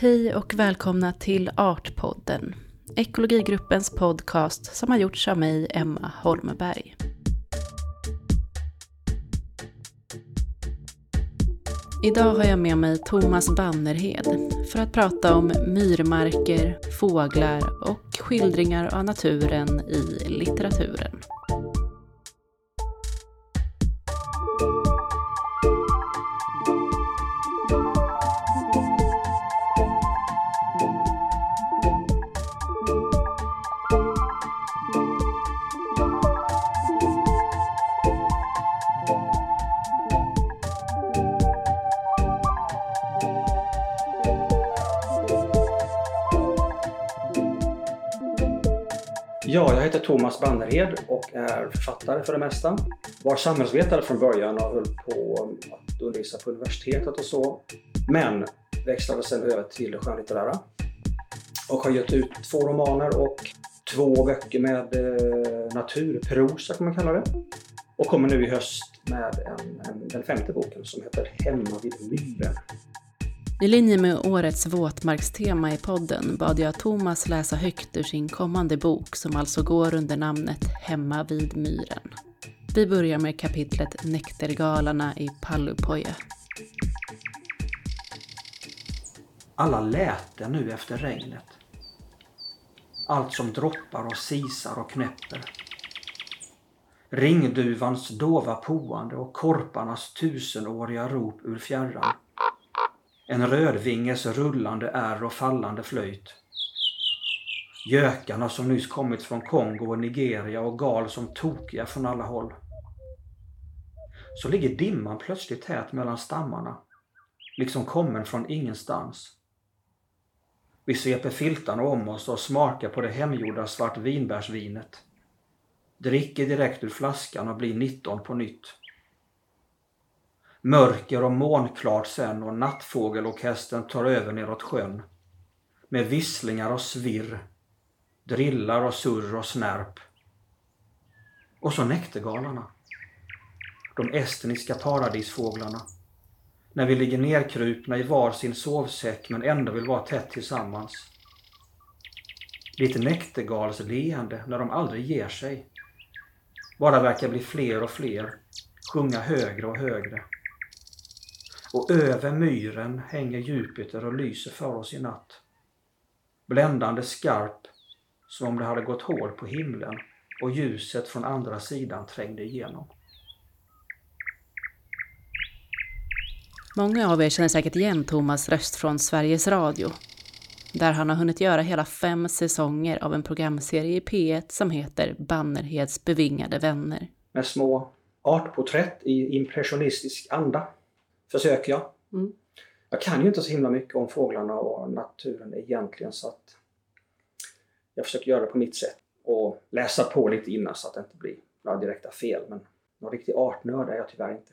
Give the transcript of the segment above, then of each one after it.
Hej och välkomna till Artpodden, ekologigruppens podcast som har gjorts av mig, Emma Holmberg. Idag har jag med mig Thomas Bannerhed för att prata om myrmarker, fåglar och skildringar av naturen i litteraturen. Thomas och är författare för det mesta. Var samhällsvetare från början och höll på att undervisa på universitetet och så. Men växlade sen över till det skönlitterära. Och har gett ut två romaner och två böcker med eh, naturprosa kan man kalla det. Och kommer nu i höst med en, en, den femte boken som heter Hemma vid myren. I linje med årets våtmarkstema i podden bad jag Thomas läsa högt ur sin kommande bok som alltså går under namnet Hemma vid myren. Vi börjar med kapitlet Näktergalarna i Pallupoje. Alla läte nu efter regnet. Allt som droppar och sisar och knäpper. Ringduvans dova poande och korparnas tusenåriga rop ur fjärran en rödvinges rullande är och fallande flöjt. Gökarna som nyss kommit från Kongo och Nigeria och gal som tokiga från alla håll. Så ligger dimman plötsligt tät mellan stammarna, liksom kommen från ingenstans. Vi sveper filtarna om oss och smakar på det hemgjorda svartvinbärsvinet. Dricker direkt ur flaskan och blir 19 på nytt. Mörker och månklart sen och nattfågelorkestern tar över neråt sjön. Med visslingar och svirr, drillar och surr och snärp. Och så näktergalarna. De estniska paradisfåglarna. När vi ligger nerkrupna i var sin sovsäck men ändå vill vara tätt tillsammans. Lite näktergals leende när de aldrig ger sig. Bara verkar bli fler och fler, sjunga högre och högre. Och över myren hänger Jupiter och lyser för oss i natt. Bländande skarp, som om det hade gått hål på himlen och ljuset från andra sidan trängde igenom. Många av er känner säkert igen Thomas röst från Sveriges Radio, där han har hunnit göra hela fem säsonger av en programserie i P1 som heter Bannerheds bevingade vänner. Med små artporträtt i impressionistisk anda försöker jag. Mm. Jag kan ju inte så himla mycket om fåglarna och naturen egentligen så att jag försöker göra det på mitt sätt och läsa på lite innan så att det inte blir några direkta fel. Men någon riktig artnörd är jag tyvärr inte.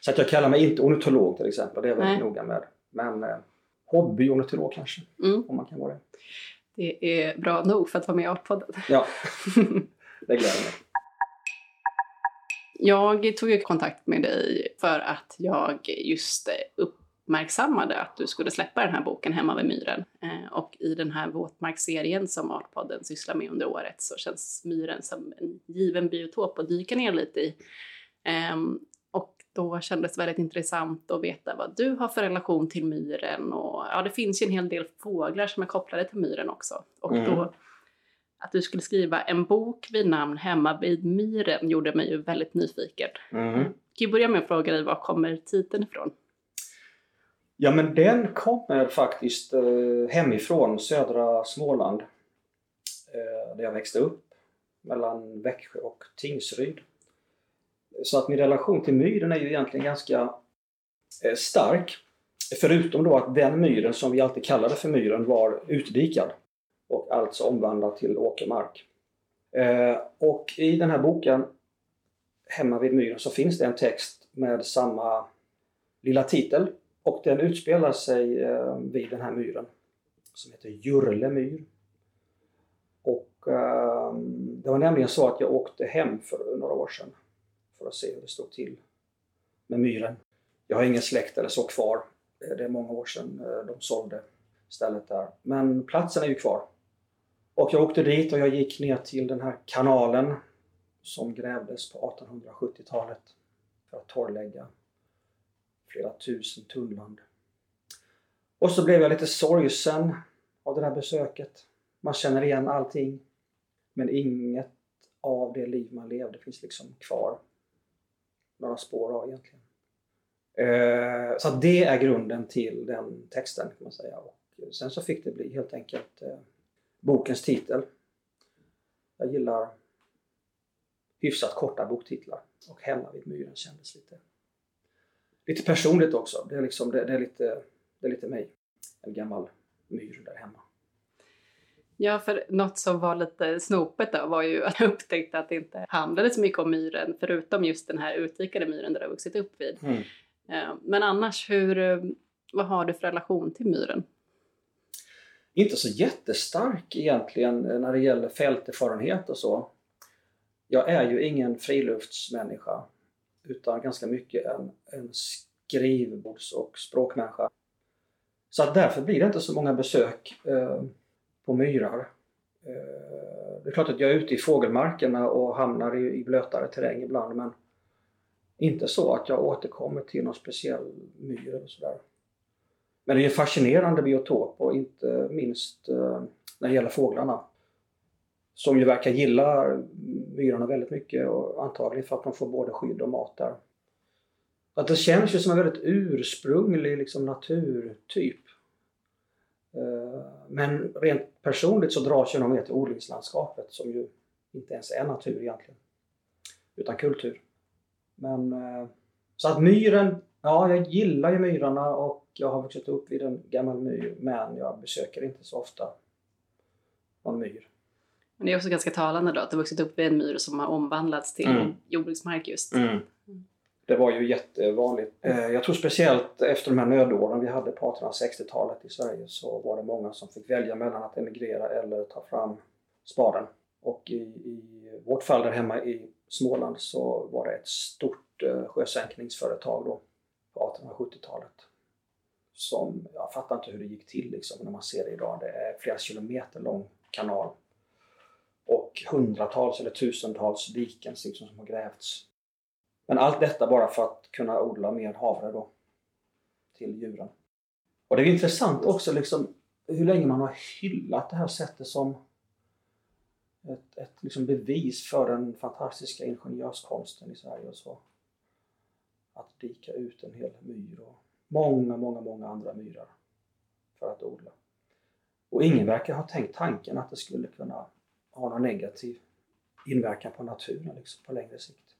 Så att jag kallar mig inte ornitolog till exempel, det är jag väldigt noga med. Men eh, hobbyornitolog kanske, mm. om man kan vara det. Det är bra nog för att vara med i Artpodden. Ja, det gläder mig. Jag tog ju kontakt med dig för att jag just uppmärksammade att du skulle släppa den här boken Hemma vid myren. Eh, och i den här våtmarksserien som Artpodden sysslar med under året så känns myren som en given biotop att dyka ner lite i. Ehm, och då kändes det väldigt intressant att veta vad du har för relation till myren. Och ja, det finns ju en hel del fåglar som är kopplade till myren också. Och mm. då att du skulle skriva en bok vid namn Hemma vid myren gjorde mig ju väldigt nyfiken. Mm. Kan du börja med att fråga dig var kommer titeln ifrån? Ja men den kommer faktiskt eh, hemifrån södra Småland. Eh, där jag växte upp. Mellan Växjö och Tingsryd. Så att min relation till myren är ju egentligen ganska eh, stark. Förutom då att den myren som vi alltid kallade för myren var utdikad och alltså omvandlat till åkermark. Eh, och i den här boken Hemma vid myren så finns det en text med samma lilla titel och den utspelar sig eh, vid den här myren som heter Jurle myr. Och eh, det var nämligen så att jag åkte hem för några år sedan för att se hur det stod till med myren. Jag har ingen släkt eller så kvar. Eh, det är många år sedan eh, de sålde stället där. Men platsen är ju kvar. Och jag åkte dit och jag gick ner till den här kanalen som grävdes på 1870-talet för att torrlägga flera tusen tunnland. Och så blev jag lite sorgsen av det här besöket. Man känner igen allting. Men inget av det liv man levde finns liksom kvar. Några spår av egentligen. Eh, så det är grunden till den texten kan man säga. Och sen så fick det bli helt enkelt eh, bokens titel. Jag gillar hyfsat korta boktitlar och Hemma vid myren kändes lite, lite personligt också. Det är, liksom, det, det är, lite, det är lite mig. En gammal myr där hemma. Ja, för något som var lite snopet då var ju att jag upptäckte att det inte handlade så mycket om myren förutom just den här utvikade myren där du har vuxit upp vid. Mm. Men annars, hur, vad har du för relation till myren? Inte så jättestark egentligen eh, när det gäller fälterfarenhet och så. Jag är ju ingen friluftsmänniska utan ganska mycket en, en skrivbords och språkmänniska. Så att därför blir det inte så många besök eh, på myrar. Eh, det är klart att jag är ute i fågelmarkerna och hamnar i, i blötare terräng ibland men inte så att jag återkommer till någon speciell myr eller sådär. Men det är en fascinerande biotop och inte minst eh, när det gäller fåglarna. Som ju verkar gilla myrarna väldigt mycket och antagligen för att de får både skydd och mat där. Att det känns ju som en väldigt ursprunglig liksom, naturtyp. Eh, men rent personligt så dras ju de mer till odlingslandskapet som ju inte ens är natur egentligen. Utan kultur. Men eh, så att myren, ja jag gillar ju myrarna och jag har vuxit upp vid en gammal myr men jag besöker inte så ofta någon myr. Men det är också ganska talande då att du har vuxit upp vid en myr som har omvandlats till mm. jordbruksmark just. Mm. Det var ju jättevanligt. Eh, jag tror speciellt efter de här nödåren vi hade på 1860-talet i Sverige så var det många som fick välja mellan att emigrera eller ta fram spaden. Och i, i vårt fall där hemma i Småland så var det ett stort eh, sjösänkningsföretag då på 1870-talet. Som, jag fattar inte hur det gick till liksom när man ser det idag. Det är flera kilometer lång kanal. Och hundratals eller tusentals diken liksom, som har grävts. Men allt detta bara för att kunna odla mer havre då till djuren. Och det är intressant också liksom hur länge man har hyllat det här sättet som ett, ett liksom bevis för den fantastiska ingenjörskonsten i Sverige och så. Att dika ut en hel myr och många, många, många andra myrar för att odla. Och ingen verkar ha tänkt tanken att det skulle kunna ha någon negativ inverkan på naturen liksom, på längre sikt.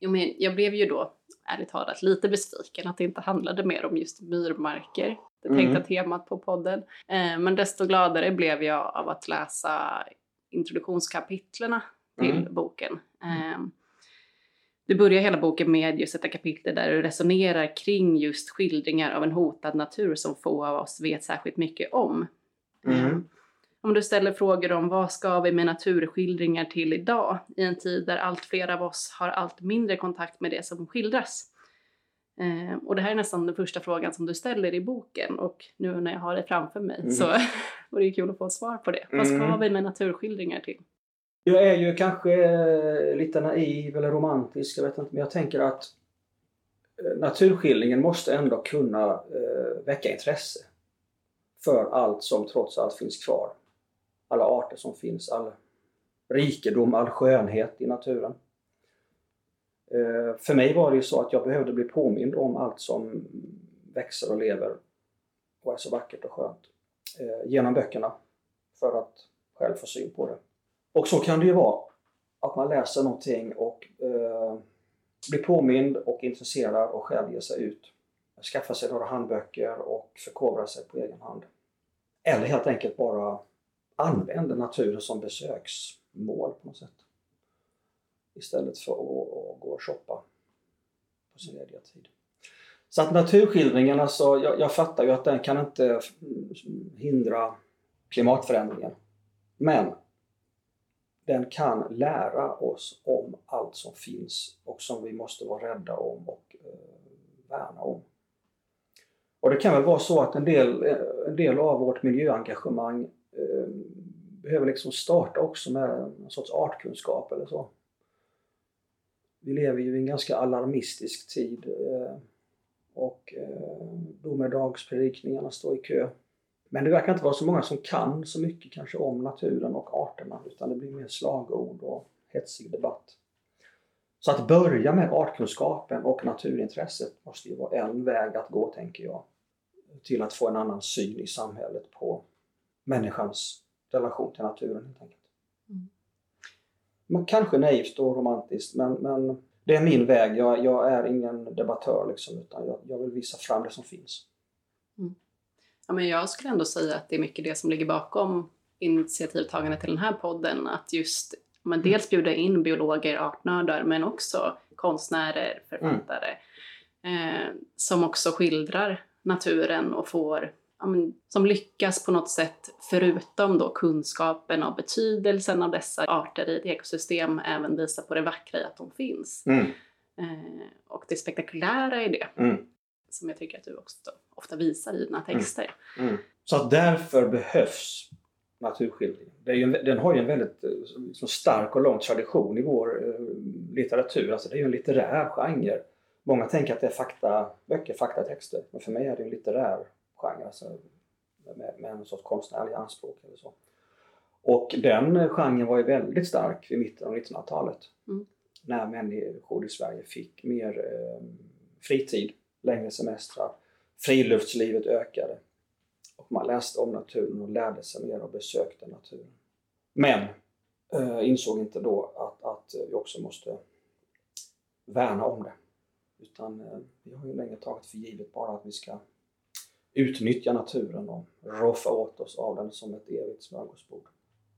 Jo, men jag blev ju då ärligt talat lite besviken att det inte handlade mer om just myrmarker det tänkta mm. temat på podden. Eh, men desto gladare blev jag av att läsa introduktionskapitlerna till mm. boken. Eh, du börjar hela boken med just ett kapitel där du resonerar kring just skildringar av en hotad natur som få av oss vet särskilt mycket om. Mm. Om du ställer frågor om vad ska vi med naturskildringar till idag i en tid där allt fler av oss har allt mindre kontakt med det som skildras. Eh, och det här är nästan den första frågan som du ställer i boken och nu när jag har det framför mig mm. så vore det kul att få ett svar på det. Vad ska mm. vi med naturskildringar till? Jag är ju kanske eh, lite naiv eller romantisk, jag vet inte, men jag tänker att eh, naturskildringen måste ändå kunna eh, väcka intresse för allt som trots allt finns kvar. Alla arter som finns, all rikedom, all skönhet i naturen. För mig var det ju så att jag behövde bli påmind om allt som växer och lever och är så vackert och skönt genom böckerna för att själv få syn på det. Och så kan det ju vara att man läser någonting och eh, blir påmind och intresserad och själv ger sig ut. Skaffa sig några handböcker och förkovra sig på egen hand. Eller helt enkelt bara använder naturen som besöksmål på något sätt istället för att, att gå och shoppa på sin lediga tid. Så att naturskildringen, alltså, jag, jag fattar ju att den kan inte hindra klimatförändringen. Men den kan lära oss om allt som finns och som vi måste vara rädda om och eh, värna om. Och det kan väl vara så att en del, en del av vårt miljöengagemang eh, behöver liksom starta också med en sorts artkunskap eller så. Vi lever ju i en ganska alarmistisk tid eh, och eh, domedagspredikningarna står i kö. Men det verkar inte vara så många som kan så mycket kanske om naturen och arterna utan det blir mer slagord och hetsig debatt. Så att börja med artkunskapen och naturintresset måste ju vara en väg att gå, tänker jag, till att få en annan syn i samhället på människans relation till naturen helt enkelt. Mm. Men kanske naivt och romantiskt men, men det är min väg. Jag, jag är ingen debattör liksom, utan jag, jag, vill visa fram det som finns. Mm. Ja, men jag skulle ändå säga att det är mycket det som ligger bakom initiativtagandet till den här podden. Att just men dels bjuda in biologer, artnördar men också konstnärer, författare mm. eh, som också skildrar naturen och får ja, men, som lyckas på något sätt, förutom då kunskapen och betydelsen av dessa arter i ett ekosystem, även visa på det vackra i att de finns. Mm. Eh, och det spektakulära i det, mm. Som jag tycker att du också ofta visar i dina texter. Mm. mm. Så att därför behövs naturskildringen. En, den har ju en väldigt liksom, stark och lång tradition i vår eh, litteratur. Alltså det är ju en litterär genre. Många tänker att det är fakta, böcker, faktatexter. Men för mig är det en litterär genre. Alltså med, med en sorts konstnärlig anspråk eller så. Och den genren var ju väldigt stark vid mitten av 1900-talet. Mm. När människor i Sverige fick mer eh, fritid, längre semestrar. Friluftslivet ökade. Och man läste om naturen och lärde sig mer och besökte naturen. Men eh, insåg inte då att, att vi också måste värna om det. Utan eh, vi har ju länge tagit för givet bara att vi ska utnyttja naturen och roffa åt oss av den som ett evigt smörgåsbord.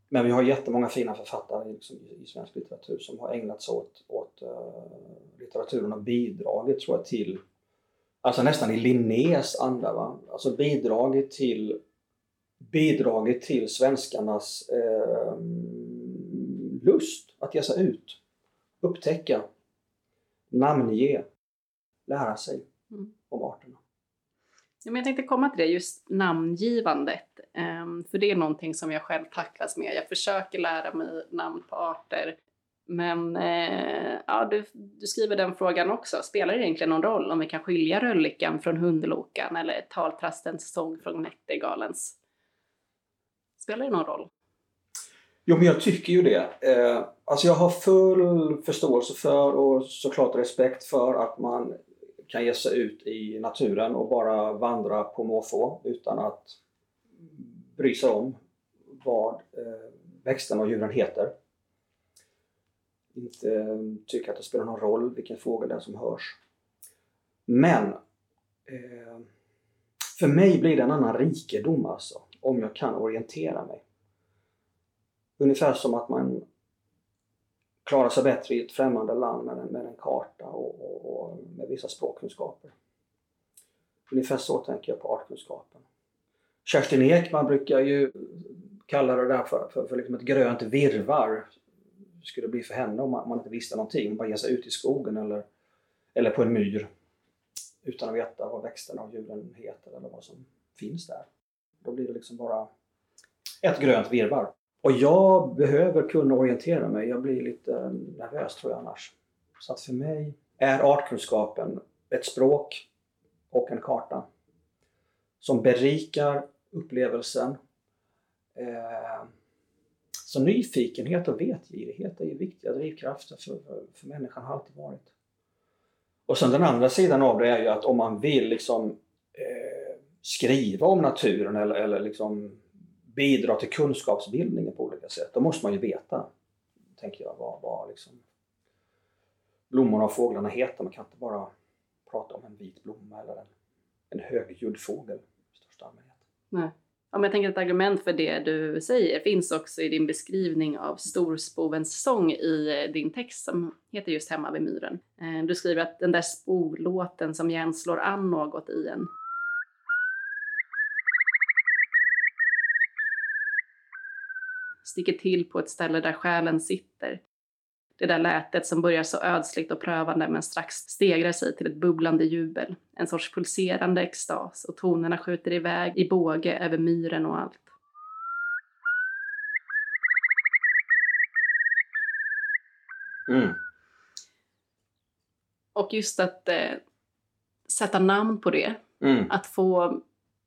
Men vi har jättemånga fina författare liksom, i, i svensk litteratur som har ägnat sig åt, åt uh, litteraturen och bidragit tror jag till, alltså nästan i Linnés anda, va? alltså bidragit till bidragit till svenskarnas eh, lust att ge sig ut, upptäcka, namnge, lära sig mm. om arterna. Ja, men jag tänkte komma till det, just namngivandet. Um, för det är någonting som jag själv tacklas med. Jag försöker lära mig namn på arter. Men eh, ja, du, du, skriver den frågan också. Spelar det egentligen någon roll om vi kan skilja röllikan från hundlokan eller taltrastens sång från näktergalens? Spelar det någon roll? Jo, men jag tycker ju det. Eh, alltså jag har full förståelse för och såklart respekt för att man kan ge sig ut i naturen och bara vandra på måfå utan att bry sig om vad eh, växterna och djuren heter. Inte ehm, tycka att det spelar någon roll vilken fågel det är som hörs. Men eh, för mig blir det en annan rikedom alltså, om jag kan orientera mig. Ungefär som att man klarar sig bättre i ett främmande land med en, med en karta och, och, och, med vissa språkkunskaper. Ungefär så tänker jag på artkunskapen. Kerstin Ekman brukar ju kalla det där för, för, för liksom ett grönt virvar skulle bli för henne om man, om man inte visste någonting, bara ge sig ut i skogen eller, eller på en myr utan att veta vad växterna och djuren heter eller vad som finns där. Då blir det liksom bara ett grönt virvar. Och jag behöver kunna orientera mig. Jag blir lite nervös tror jag annars. Så att för mig är artkunskapen ett språk och en karta som berikar upplevelsen. Eh, så nyfikenhet och vetgirighet är ju viktiga drivkrafter för, för, för människan, har alltid varit. Och sen den andra sidan av det är ju att om man vill liksom eh, skriva om naturen eller, eller liksom bidra till kunskapsbildningen på olika sätt. Då måste man ju veta, tänker jag, vad, vad liksom blommorna och fåglarna heter. Man kan inte bara prata om en vit blomma eller en, en högljudd fågel i största allmänhet. Nej. Om jag tänker att ett argument för det du säger finns också i din beskrivning av storspovens sång i eh, din text som heter just Hemma vid myren. Eh, du skriver att den där spolåten som igen slår an något i en sticker till på ett ställe där själen sitter. Det där lätet som börjar så ödsligt och prövande men strax stegrar sig till ett bubblande jubel. En sorts pulserande extas och tonerna skjuter iväg i båge över myren och allt. Mm. Och just att eh, sätta namn på det, Mm. att få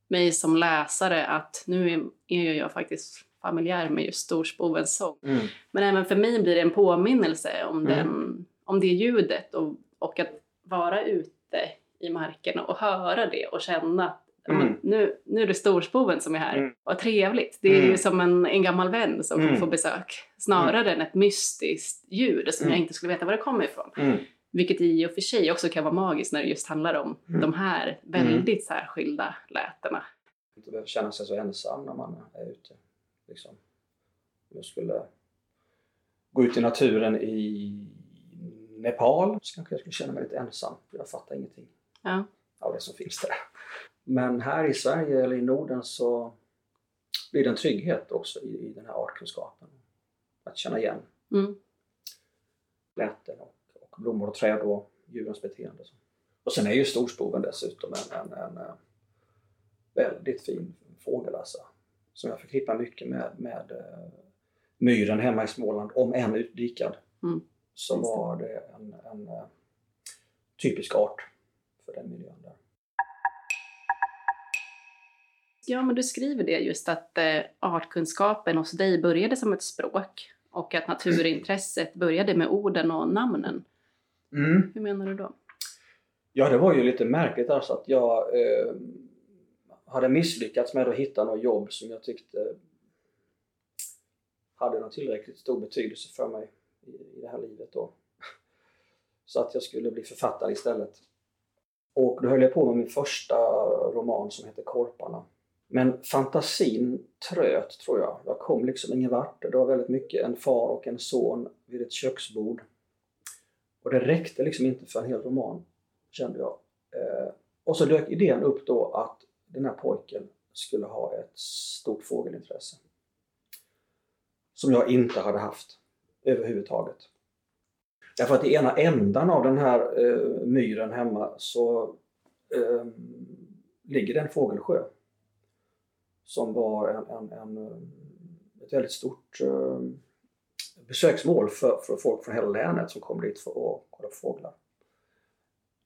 mig som läsare att nu är, är jag faktiskt familjär med just storspovens sång. Mm. Men även för mig blir det en påminnelse om, Mm. den, om det ljudet och, och att vara ute i marken och höra det och känna att Mm. nu, nu är det storspoven som är här. Mm. Vad trevligt. Det är Mm. ju som en, en gammal vän som Mm. kommer få besök. Snarare än ett mystiskt ljud som Mm. jag inte skulle veta var det kommer ifrån. Mm. Vilket i och för sig också kan vara magiskt när det just handlar om Mm. de här väldigt särskilda lätena. inte behöver känna sig så ensam när man är ute. Liksom. Om jag skulle gå ut i naturen i Nepal så kanske jag skulle känna mig lite ensam. För jag fattar ingenting Ja. av det som finns där. Men här i Sverige eller i Norden så blir det en trygghet också i, i den här artkunskapen. Att känna igen Mm. läten och, och blommor och träd och djurens beteende. Och sen är ju storspoven dessutom en, en, en, eh, väldigt fin fågel alltså. Som jag förknippar mycket med, med uh, myren hemma i Småland, om än utdikad. Mm. Så var det en, en eh, typisk art för den miljön där. Ja, men du skriver det just att eh, artkunskapen hos dig började som ett språk och att naturintresset började med orden och namnen. Hur menar du då? Ja, det var ju lite märkligt alltså att jag eh, hade misslyckats med att hitta något jobb som jag tyckte hade någon tillräckligt stor betydelse för mig i, det här livet då. Så att jag skulle bli författare istället. Och då höll jag på med min första roman som heter Korparna. Men fantasin tröt tror jag. Jag kom liksom ingen vart. Det var väldigt mycket en far och en son vid ett köksbord. Och det räckte liksom inte för en hel roman kände jag. Eh, och så dök idén upp då att den här pojken skulle ha ett stort fågelintresse. Som jag inte hade haft överhuvudtaget. Därför att i ena ändan av den här eh, myren hemma så eh, ligger det en fågelsjö. Som var en, en, en, eh, ett väldigt stort eh, besöksmål för, för folk från hela länet som kom dit för att kolla på fåglar.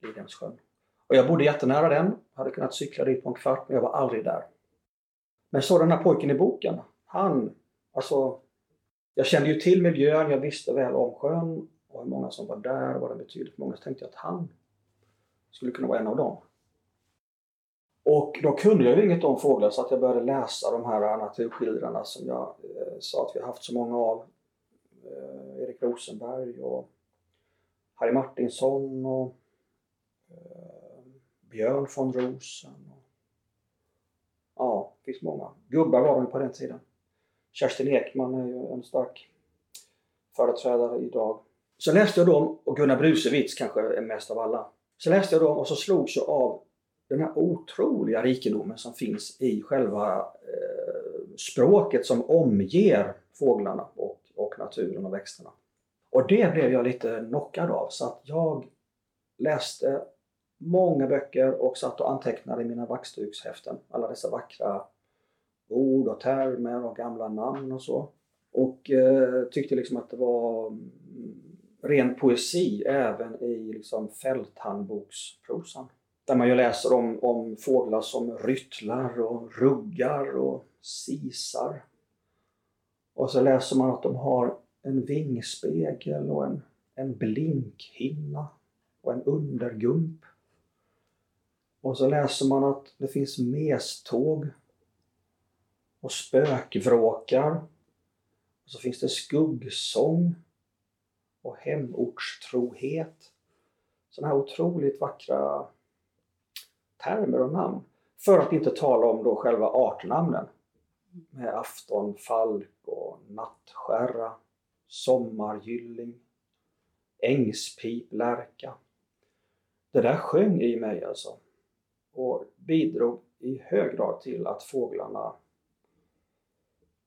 Lidhemssjön. Och jag bodde jättenära den, hade kunnat cykla dit på en kvart men jag var aldrig där. Men så den här pojken i boken, han, alltså jag kände ju till miljön, jag visste väl om sjön och hur många som var där och vad den betydde för många. Så tänkte jag att han skulle kunna vara en av dem. Och då kunde jag ju inget om fåglar så att jag började läsa de här naturskildrarna som jag eh, sa att vi har haft så många av. Eh, Erik Rosenberg och Harry Martinsson och eh, Björn von Rosen. Och, ja, det finns många. Gubbar var de på den tiden. Kerstin Ekman är ju en stark företrädare idag. Så läste jag dem, och Gunnar Brusewitz kanske är mest av alla. Så läste jag dem och så slogs jag av den här otroliga rikedomen som finns i själva eh, språket som omger fåglarna och, och naturen och växterna. Och det blev jag lite knockad av så att jag läste många böcker och satt och antecknade i mina vaxdukshäften. Alla dessa vackra ord och termer och gamla namn och så. Och eh, tyckte liksom att det var mm, ren poesi även i liksom fälthandboksprosan. Där man ju läser om, om fåglar som ryttlar och ruggar och sisar. Och så läser man att de har en vingspegel och en, en blinkhinna och en undergump. Och så läser man att det finns meståg och spökvråkar. Och så finns det skuggsång och hemortstrohet. Sådana här otroligt vackra termer och namn. För att inte tala om då själva artnamnen. Med aftonfalk och nattskärra, sommargylling, ängspiplärka. Det där sjöng i mig alltså. Och bidrog i hög grad till att fåglarna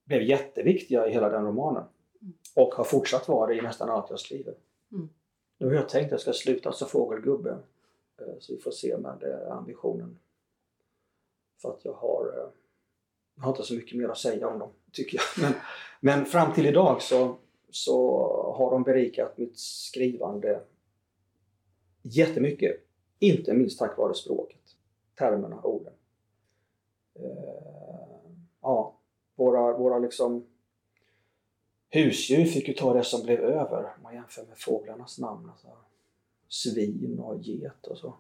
blev jätteviktiga i hela den romanen. Mm. Och har fortsatt vara det i nästan allt jag skriver. Mm. Nu har jag tänkt att jag ska sluta som fågelgubbe. Eh, så vi får se med det ambitionen. För att jag har, eh, jag har inte så mycket mer att säga om dem, tycker jag. Men, men fram till idag så, så har de berikat mitt skrivande jättemycket. Inte minst tack vare språket, termerna, orden. Eh, ja, våra, våra liksom husdjur fick ju ta det som blev över om man jämför med fåglarnas namn. Alltså, svin och get och så.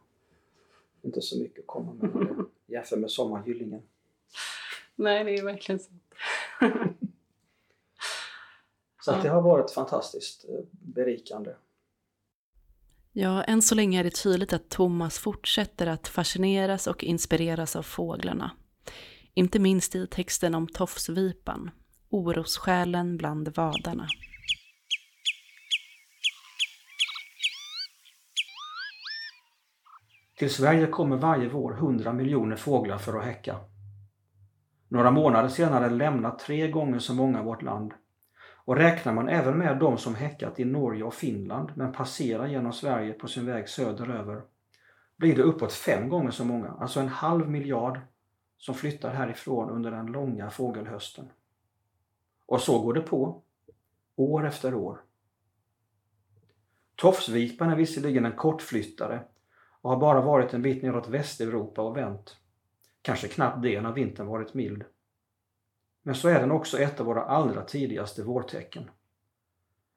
Inte så mycket att komma med det. Jämför med sommargyllingen. Nej, det är verkligen så. så det har varit fantastiskt eh, berikande. Ja, än så länge är det tydligt att Thomas fortsätter att fascineras och inspireras av fåglarna. Inte minst i texten om tofsvipan, orossjälen bland vadarna. Till Sverige kommer varje vår 100 miljoner fåglar för att häcka. Några månader senare lämnar tre gånger så många vårt land. Och räknar man även med de som häckat i Norge och Finland men passerar genom Sverige på sin väg söderöver blir det uppåt fem gånger så många, alltså en halv miljard som flyttar härifrån under den långa fågelhösten. Och så går det på, år efter år. Tofsvipan är visserligen en kortflyttare och har bara varit en bit neråt Västeuropa och vänt. Kanske knappt det när vintern varit mild. Men så är den också ett av våra allra tidigaste vårtecken.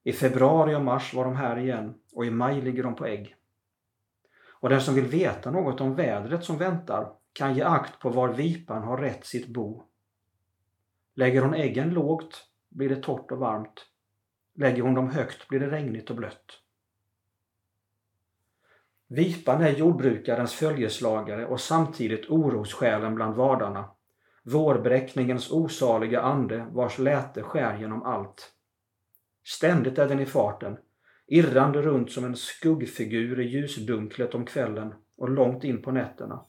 I februari och mars var de här igen och i maj ligger de på ägg. Och den som vill veta något om vädret som väntar kan ge akt på var vipan har rätt sitt bo. Lägger hon äggen lågt blir det torrt och varmt. Lägger hon dem högt blir det regnigt och blött. Vipan är jordbrukarens följeslagare och samtidigt orossjälen bland vardarna. Vårbräckningens osaliga ande vars läte skär genom allt. Ständigt är den i farten, irrande runt som en skuggfigur i ljusdunklet om kvällen och långt in på nätterna.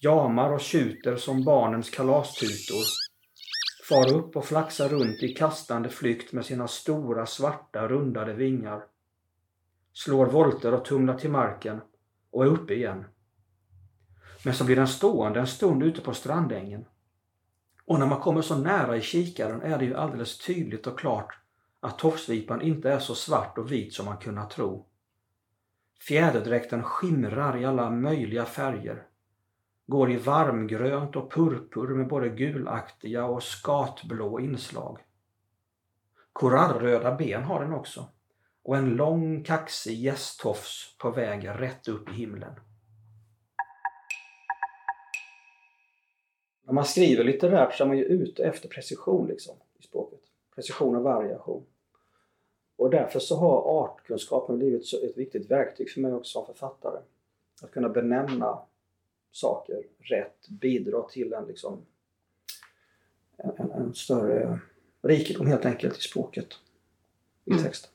Jamar och tjuter som barnens kalastutor. Far upp och flaxar runt i kastande flykt med sina stora svarta rundade vingar slår volter och tumlar till marken och är uppe igen. Men så blir den stående en stund ute på strandängen. Och när man kommer så nära i kikaren är det ju alldeles tydligt och klart att tofsvipan inte är så svart och vit som man kunnat tro. Fjäderdräkten skimrar i alla möjliga färger. Går i varmgrönt och purpur med både gulaktiga och skatblå inslag. Korallröda ben har den också och en lång kaxig gästtofs på väg rätt upp i himlen. När man skriver litterärt så är man ju ute efter precision liksom, i språket. Precision och variation. Och därför så har artkunskapen blivit ett viktigt verktyg för mig också som författare. Att kunna benämna saker rätt, bidra till en, liksom, en, en större rikedom helt enkelt i språket, i mm. texten.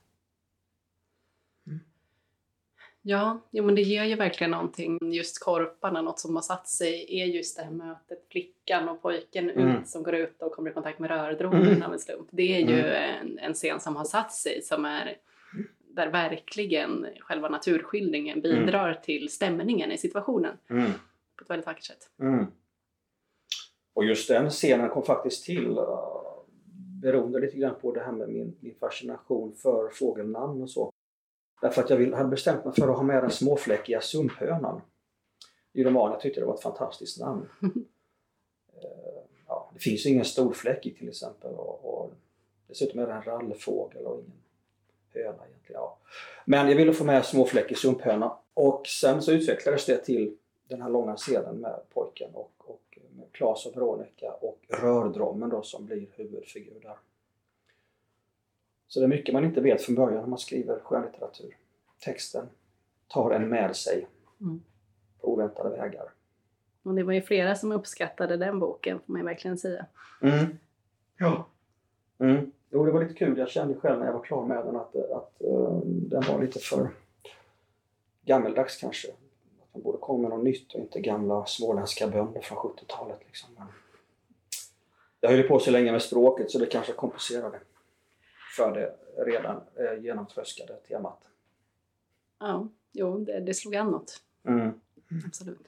Ja, jo, men det ger ju verkligen någonting. Just korparna, något som har satt sig, är just det här mötet flickan och pojken mm. ut, som går ut och kommer i kontakt med rördromen mm. av en slump. Det är ju mm. en, en scen som har satt sig som är där verkligen själva naturskildringen bidrar mm. till stämningen i situationen mm. på ett väldigt vackert sätt. Och just den scenen kom faktiskt till beroende lite grann på det här med min, min fascination för fågelnamn och så. Därför att jag vill, hade bestämt mig för att ha med den småfläckiga sumphönan i romanen. Jag tyckte det var ett fantastiskt namn. Eh, ja, det finns ju ingen storfläckig till exempel och, och dessutom är det en rallfågel och ingen höna egentligen. Ja. Men jag ville få med småfläckig sumphöna och sen så utvecklades det till den här långa scenen med pojken och, och med Klas och Veronica och rördrommen då som blir huvudfigur där. Så det är mycket man inte vet från början när man skriver skönlitteratur. Texten tar en med sig mm. på oväntade vägar. Och det var ju flera som uppskattade den boken får man ju verkligen säga. Mm. Ja. Mm. Jo, det var lite kul. Jag kände själv när jag var klar med den att, att uh, den var lite för gammeldags kanske. Att man borde komma med något nytt och inte gamla småländska bönder från 70-talet. Liksom. Men jag höll på så länge med språket så det kanske kompenserade för det redan eh, genomtröskade temat. Ja, jo, det, det slog an något. Mm. Absolut.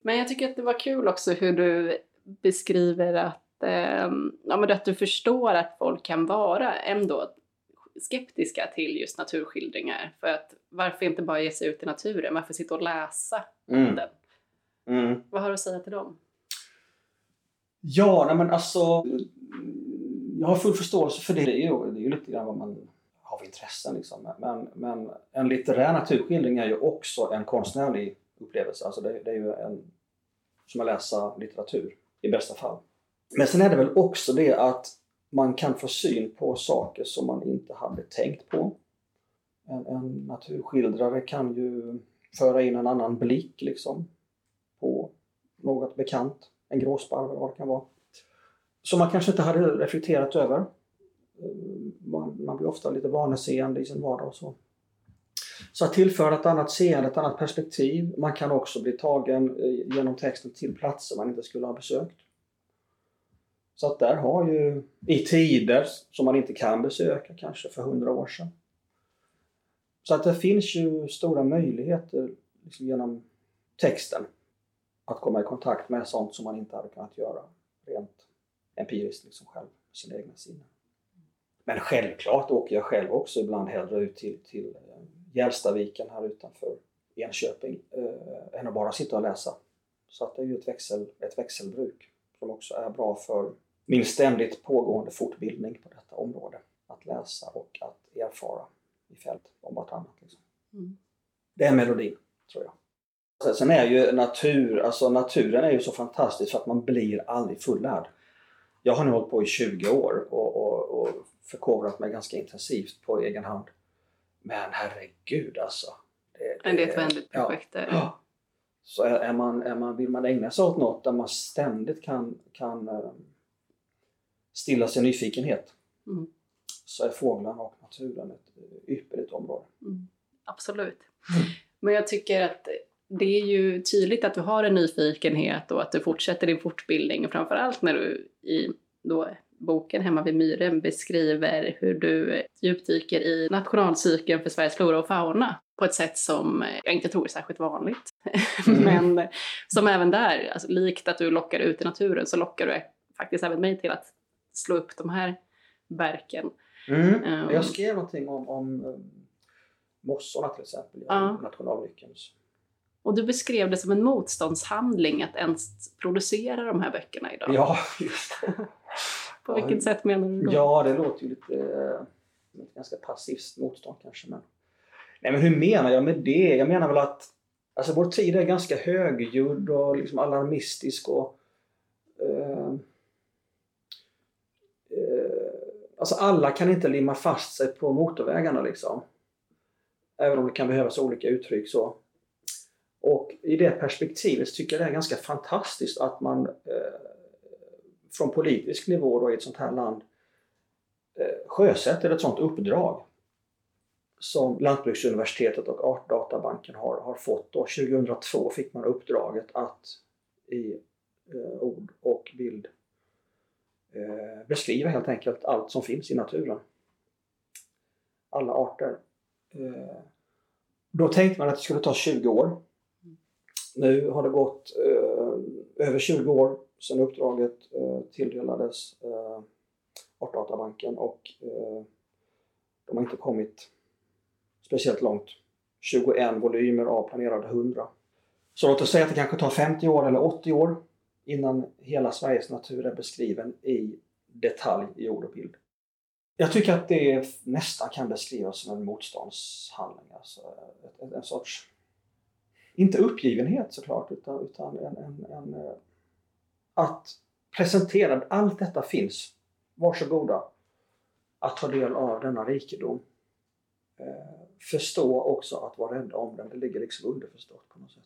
Men jag tycker att det var kul också hur du beskriver att, eh, ja, men att du förstår att folk kan vara ändå skeptiska till just naturskildringar. För att varför inte bara ge sig ut i naturen? Varför sitta och läsa Mm. den? Mm. Vad har du att säga till dem? Ja, nej men alltså jag har full förståelse för det. Det är ju, det är ju lite grann vad man har för intressen. Liksom. Men, men en litterär naturskildring är ju också en konstnärlig upplevelse. Alltså det, det är ju en, som att läsa litteratur i bästa fall. Men sen är det väl också det att man kan få syn på saker som man inte hade tänkt på. En, en naturskildrare kan ju föra in en annan blick liksom på något bekant. En gråsparv eller vad det kan vara. Som man kanske inte hade reflekterat över. Eh, man, man blir ofta lite vaneseende i sin vardag och så. Så att tillföra ett annat seende, ett annat perspektiv. Man kan också bli tagen eh, genom texten till platser man inte skulle ha besökt. Så att där har ju, i tider som man inte kan besöka, kanske för hundra år sedan. Så att det finns ju stora möjligheter liksom genom texten att komma i kontakt med sånt som man inte hade kunnat göra rent empiriskt liksom själv, med sina egna sinnen. Men självklart åker jag själv också ibland hellre ut till, till eh, Gälstaviken här utanför Enköping eh, än att bara sitta och läsa. Så att det är ju ett, växel, ett växelbruk som också är bra för min ständigt pågående fortbildning på detta område. Att läsa och att erfara i fält om vartannat. Liksom. Mm. Det är melodin, tror jag. Sen är ju natur, alltså naturen är ju så fantastisk för att man blir aldrig fullärd. Jag har nu hållit på i 20 år och, och, och förkovrat mig ganska intensivt på egen hand. Men herregud alltså. Det, Men det är ett vänligt ja. projekt. där. Ja. Så är, man, är man, vill man ägna sig åt något där man ständigt kan, kan eh, stilla sin nyfikenhet Mm. så är fåglarna och naturen ett ypperligt område. Mm. Absolut. Men jag tycker att det är ju tydligt att du har en nyfikenhet och att du fortsätter din fortbildning. Och framförallt när du i då boken Hemma vid myren beskriver hur du djupdyker i nationalcykeln för Sveriges flora och fauna på ett sätt som jag inte tror är särskilt vanligt. Mm. Men som även där, alltså, likt att du lockar ut i naturen så lockar du faktiskt även mig till att slå upp de här verken. Mm. Ehm. Jag skrev någonting om, om um, mossorna till exempel Ja. nationalnyckeln. Och du beskrev det som en motståndshandling att ens producera de här böckerna idag. Ja, just det. På Ja, vilket hur- sätt menar du då? Ja, det låter ju lite eh, ganska passivt motstånd kanske. Men... Nej, men hur menar jag med det? Jag menar väl att alltså, vår tid är ganska högljudd och liksom alarmistisk och eh, eh, Alltså alla kan inte limma fast sig på motorvägarna liksom. Även om det kan behövas olika uttryck så. Och i det perspektivet tycker jag det är ganska fantastiskt att man eh, från politisk nivå då, i ett sånt här land eh, sjösätter ett sånt uppdrag som Lantbruksuniversitetet och Artdatabanken har, har fått. Då. 2002 fick man uppdraget att i eh, ord och bild eh, beskriva helt enkelt allt som finns i naturen. Alla arter. Eh, då tänkte man att det skulle ta 20 år. Nu har det gått eh, över 20 år sedan uppdraget eh, tilldelades eh, Artdatabanken och eh, de har inte kommit speciellt långt. 21 volymer av planerade 100. Så låt oss säga att det kanske tar 50 år eller 80 år innan hela Sveriges natur är beskriven i detalj i ord och bild. Jag tycker att det nästan kan beskrivas som en motståndshandling. Alltså en sorts, inte uppgivenhet såklart, utan, utan en, en, en, eh, att presentera allt detta finns. Varsågoda att ta del av denna rikedom. Eh, förstå också att vara rädda om den. Det ligger liksom underförstått på något sätt.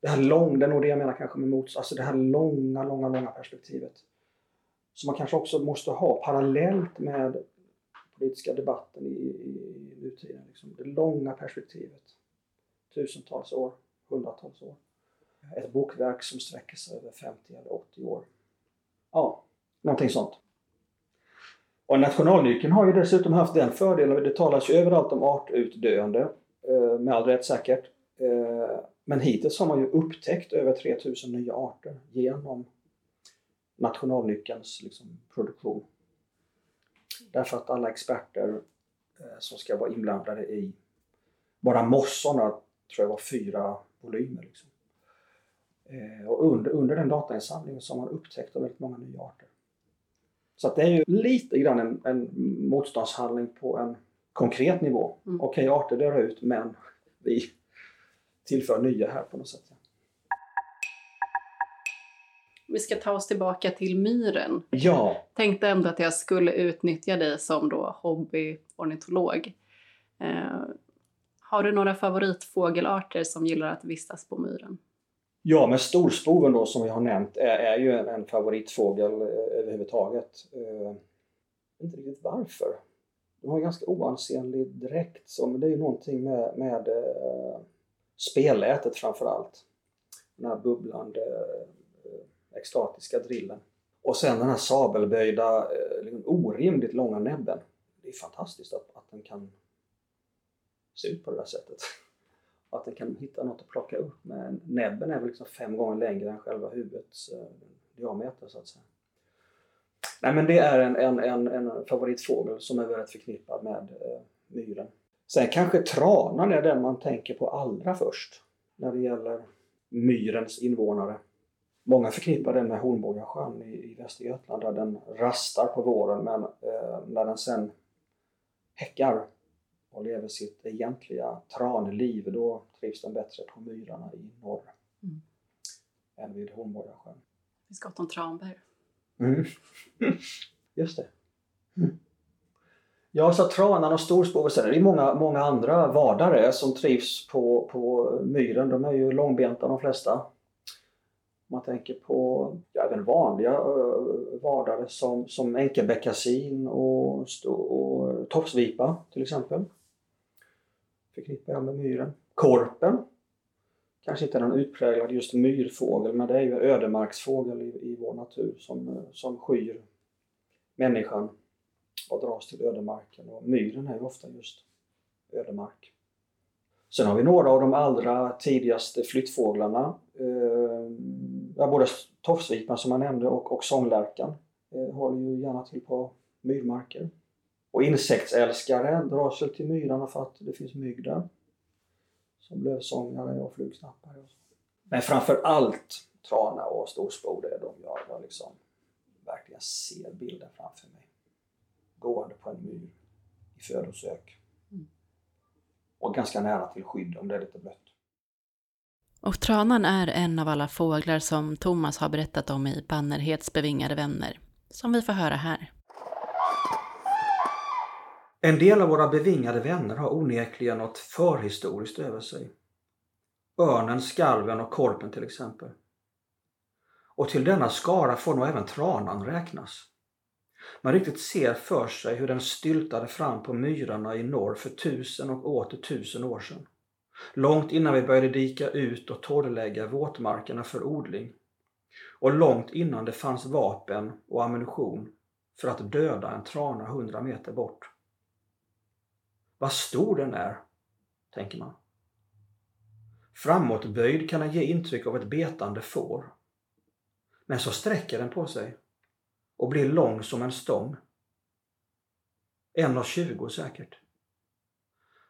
Det här långa, det är nog det jag menar kanske med mots, alltså det här långa, långa, långa perspektivet. Som man kanske också måste ha parallellt med politiska debatten i, i, i nutiden. Liksom. Det långa perspektivet. Tusentals år, hundratals år. Ett bokverk som sträcker sig över 50 eller 80 år. Ja, Någonting sånt. Och nationalnyckeln har ju dessutom haft den fördelen, det talas ju överallt om artutdöende, eh, med all rätt säkert. Eh, men hittills har man ju upptäckt över 3000 nya arter genom nationalnyckelns liksom, produktion. Därför att alla experter eh, som ska vara inblandade i bara mossorna tror jag var fyra volymer. Liksom. Eh, och under, under den datainsamlingen så har man upptäckt väldigt många nya arter. Så det är ju lite grann en, en motståndshandling på en konkret nivå. Mm. Okej, okay, arter dör ut men vi tillför nya här på något sätt. Vi ska ta oss tillbaka till myren. Ja. Tänkte ändå att jag skulle utnyttja dig som då hobbyornitolog. Eh, har du några favoritfågelarter som gillar att vistas på myren? Ja, men storspoven då som vi har nämnt är, är ju en, en favoritfågel eh, överhuvudtaget. Eh, inte riktigt varför. De har ganska oansenlig dräkt, så, men det är ju någonting med, med eh, spellätet framför allt. Den här bubblande eh, extatiska drillen. Och sen den här sabelböjda, eh, liksom orimligt långa näbben. Det är fantastiskt att, att den kan se ut på det där sättet. Att den kan hitta något att plocka upp med. Näbben är väl liksom fem gånger längre än själva huvudets eh, diameter så att säga. Nej men det är en, en, en, en favoritfågel som är väldigt förknippad med eh, myren. Sen kanske tranan är den man tänker på allra först när det gäller myrens invånare. Många förknippar den med Hornborgasjön i, i Västergötland där den rastar på våren men eh, när den sen häckar och lever sitt egentliga tranliv då trivs den bättre på myrarna i norr mm. än vid Hornborgasjön. Det finns gott om tranbär. Mm. Just det. Mm. Ja, så tranan och storspåret. Sen är det många, många andra vadare som trivs på, på myren. De är ju långbenta de flesta. Man tänker på ja, även vanliga uh, vadare som, som enkelbeckasin och, och tofsvipa till exempel. Förknippar jag med myren. Korpen. Kanske inte någon utpräglad just myrfågel men det är ju ödemarksfågel i, i vår natur som, eh, som skyr människan och dras till ödemarken. Och myren är ju ofta just ödemark. Sen har vi några av de allra tidigaste flyttfåglarna. Eh, både tofsvipan som jag nämnde och, och sånglärkan eh, håller ju gärna till på myrmarker. Och insektsälskare dras väl till myrarna för att det finns mygg där. Som lövsångare och flugsnappare. Och så. Men framför allt trana och storspor, det är de jag, jag liksom verkligen ser bilden framför mig gående på en myr i födosök. Mm. Och ganska nära till skydd om det är lite blött. Och tranan är en av alla fåglar som Thomas har berättat om i Bannerhets bevingade vänner, som vi får höra här. En del av våra bevingade vänner har onekligen något förhistoriskt över sig. Örnen, skarven och korpen till exempel. Och till denna skara får nog även tranan räknas. Man riktigt ser för sig hur den styltade fram på myrarna i norr för tusen och åter tusen år sedan. Långt innan vi började dika ut och torrlägga våtmarkerna för odling. Och långt innan det fanns vapen och ammunition för att döda en trana hundra meter bort. Vad stor den är, tänker man. Framåtböjd kan den ge intryck av ett betande får. Men så sträcker den på sig och blir lång som en stång. 1,20 säkert.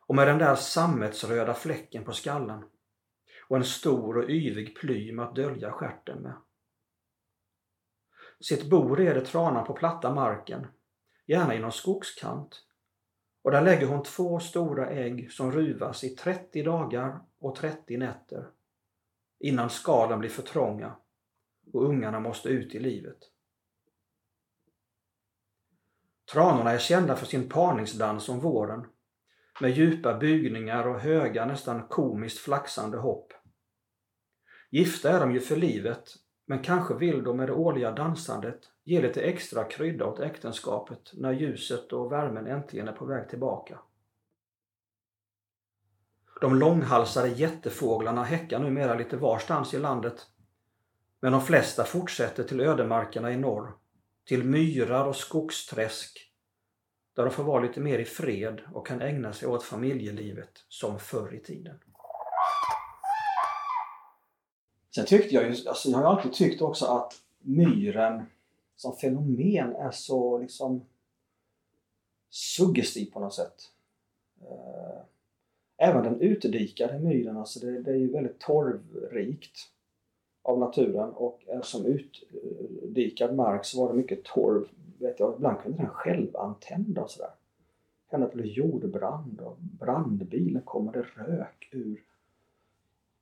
Och med den där sammetsröda fläcken på skallen och en stor och yvig plym att dölja skärten med. Sitt bo reder tranan på platta marken, gärna i någon skogskant. Och där lägger hon två stora ägg som ruvas i 30 dagar och 30 nätter innan skalen blir för trånga och ungarna måste ut i livet. Tranorna är kända för sin parningsdans om våren med djupa bugningar och höga, nästan komiskt flaxande hopp. Gifta är de ju för livet, men kanske vill de med det årliga dansandet ge lite extra krydda åt äktenskapet när ljuset och värmen äntligen är på väg tillbaka. De långhalsade jättefåglarna häckar numera lite varstans i landet, men de flesta fortsätter till ödemarkerna i norr till myrar och skogsträsk där de får vara lite mer i fred och kan ägna sig åt familjelivet som förr i tiden. Sen tyckte jag ju, alltså jag har alltid tyckt också att myren som fenomen är så liksom suggestiv på något sätt. Eh, även den utdikade myren, alltså det, det är ju väldigt torvrikt av naturen och som utdikad mark så var det mycket torv. Vet jag, ibland kunde den självantända och sådär. Hände att det blev jordbrand och brandbilen kom och det rök ur.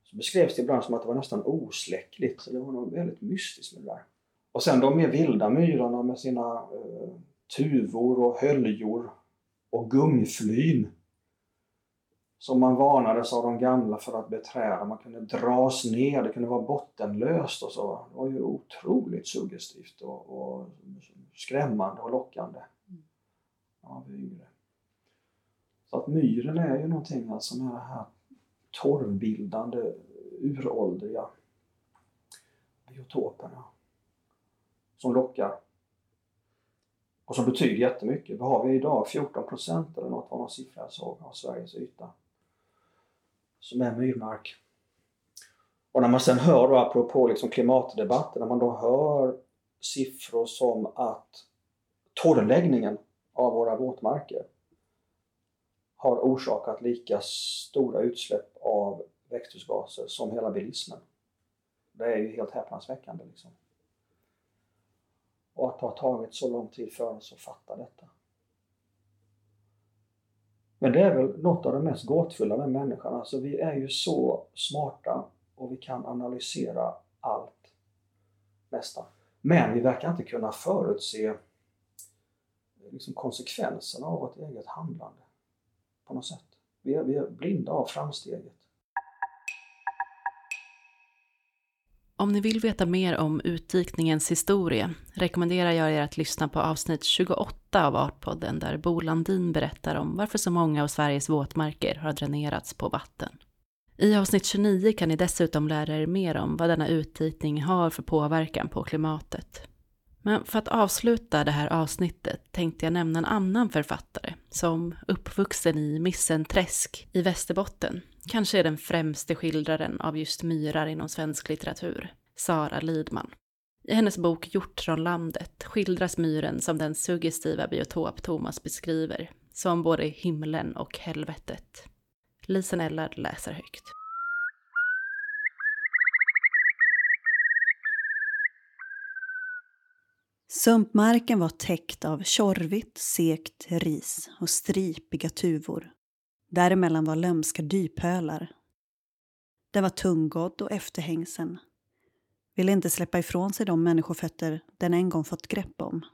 Så beskrevs det ibland som att det var nästan osläckligt. Så det var nog väldigt mystiskt med det där. Och sen de mer vilda myrarna med sina eh, tuvor och höljor och gungflyn som man varnades av de gamla för att beträda. Man kunde dras ner, det kunde vara bottenlöst och så. Det var ju otroligt suggestivt och, och skrämmande och lockande. Ja, yngre. Så att myren är ju någonting alltså med det här torvbildande, uråldriga biotoperna som lockar. Och som betyder jättemycket. Vad har vi idag? 14 procent eller något var någon siffra jag såg av Sveriges yta som är myrmark. Och när man sen hör då, apropå liksom klimatdebatten, när man då hör siffror som att torrläggningen av våra våtmarker har orsakat lika stora utsläpp av växthusgaser som hela bilismen. Det är ju helt häpnadsväckande. Liksom. Och att det har tagit så lång tid för oss att fatta detta. Men det är väl något av det mest gåtfulla med människan. Alltså vi är ju så smarta och vi kan analysera allt. Nästan. Men vi verkar inte kunna förutse liksom konsekvenserna av vårt eget handlande. På något sätt. Vi är, vi är blinda av framsteget. Om ni vill veta mer om utdikningens historia rekommenderar jag er att lyssna på avsnitt 28 av Artpodden där Bo Landin berättar om varför så många av Sveriges våtmarker har dränerats på vatten. I avsnitt 29 kan ni dessutom lära er mer om vad denna utdikning har för påverkan på klimatet. Men för att avsluta det här avsnittet tänkte jag nämna en annan författare som uppvuxen i Missenträsk i Västerbotten kanske är den främste skildraren av just myrar inom svensk litteratur, Sara Lidman. I hennes bok Hjortronlandet skildras myren som den suggestiva biotop Thomas beskriver, som både himlen och helvetet. Lisen Ellard läser högt. Sumpmarken var täckt av tjorvigt, sekt ris och stripiga tuvor. Däremellan var lömska dypölar. Den var tunggådd och efterhängsen. Ville inte släppa ifrån sig de människofötter den en gång fått grepp om.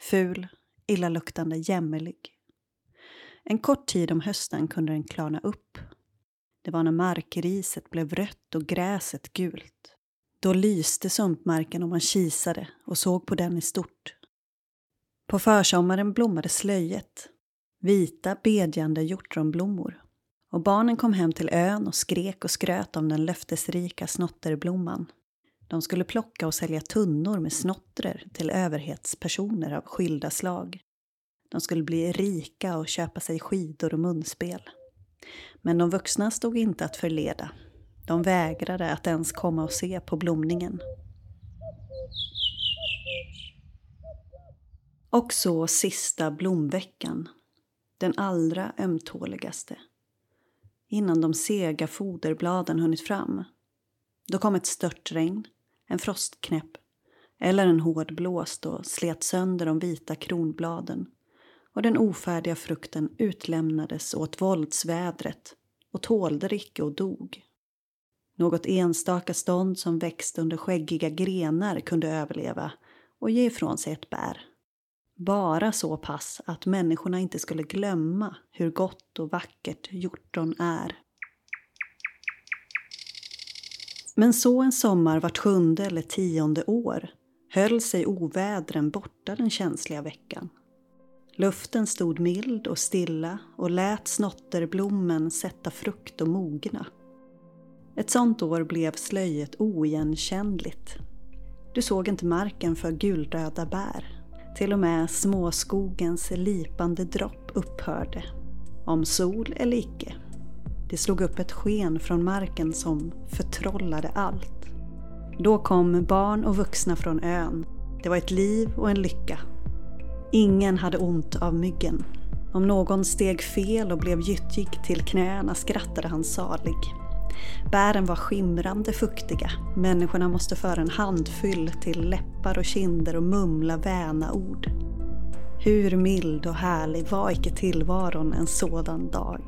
Ful, illaluktande, jämmerlig. En kort tid om hösten kunde den klarna upp. Det var när markriset blev rött och gräset gult. Då lyste sumpmarken och man kisade och såg på den i stort. På försommaren blommade slöjet, vita bedjande hjortronblommor. Och barnen kom hem till ön och skrek och skröt om den löftesrika snotterblomman. De skulle plocka och sälja tunnor med snottrer till överhetspersoner av skilda slag. De skulle bli rika och köpa sig skidor och munspel. Men de vuxna stod inte att förleda. De vägrade att ens komma och se på blomningen. Och så sista blomveckan. Den allra ömtåligaste. Innan de sega foderbladen hunnit fram. Då kom ett störtregn, en frostknäpp eller en hård blåst och slet sönder de vita kronbladen och den ofärdiga frukten utlämnades åt våldsvädret och tålde icke och dog. Något enstaka stånd som växte under skäggiga grenar kunde överleva och ge ifrån sig ett bär. Bara så pass att människorna inte skulle glömma hur gott och vackert hjortron är. Men så en sommar vart sjunde eller tionde år höll sig ovädren borta den känsliga veckan. Luften stod mild och stilla och lät snotterblommen sätta frukt och mogna. Ett sånt år blev slöjet oigenkännligt. Du såg inte marken för gulröda bär. Till och med småskogens lipande dropp upphörde. Om sol eller icke. Det slog upp ett sken från marken som förtrollade allt. Då kom barn och vuxna från ön. Det var ett liv och en lycka. Ingen hade ont av myggen. Om någon steg fel och blev gyttjig till knäna skrattade han salig. Bären var skimrande fuktiga. Människorna måste föra en handfull till läppar och kinder och mumla väna ord. Hur mild och härlig var icke tillvaron en sådan dag.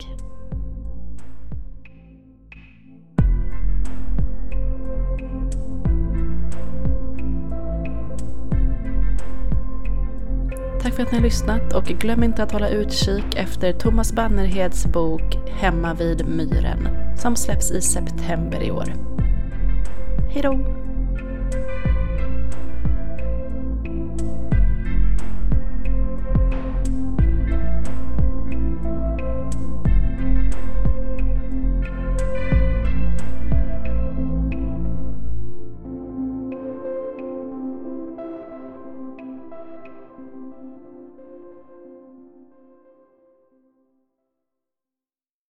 Tack för att ni har lyssnat och glöm inte att hålla utkik efter Thomas Bannerheds bok Hemma vid myren som släpps i september i år. Hejdå!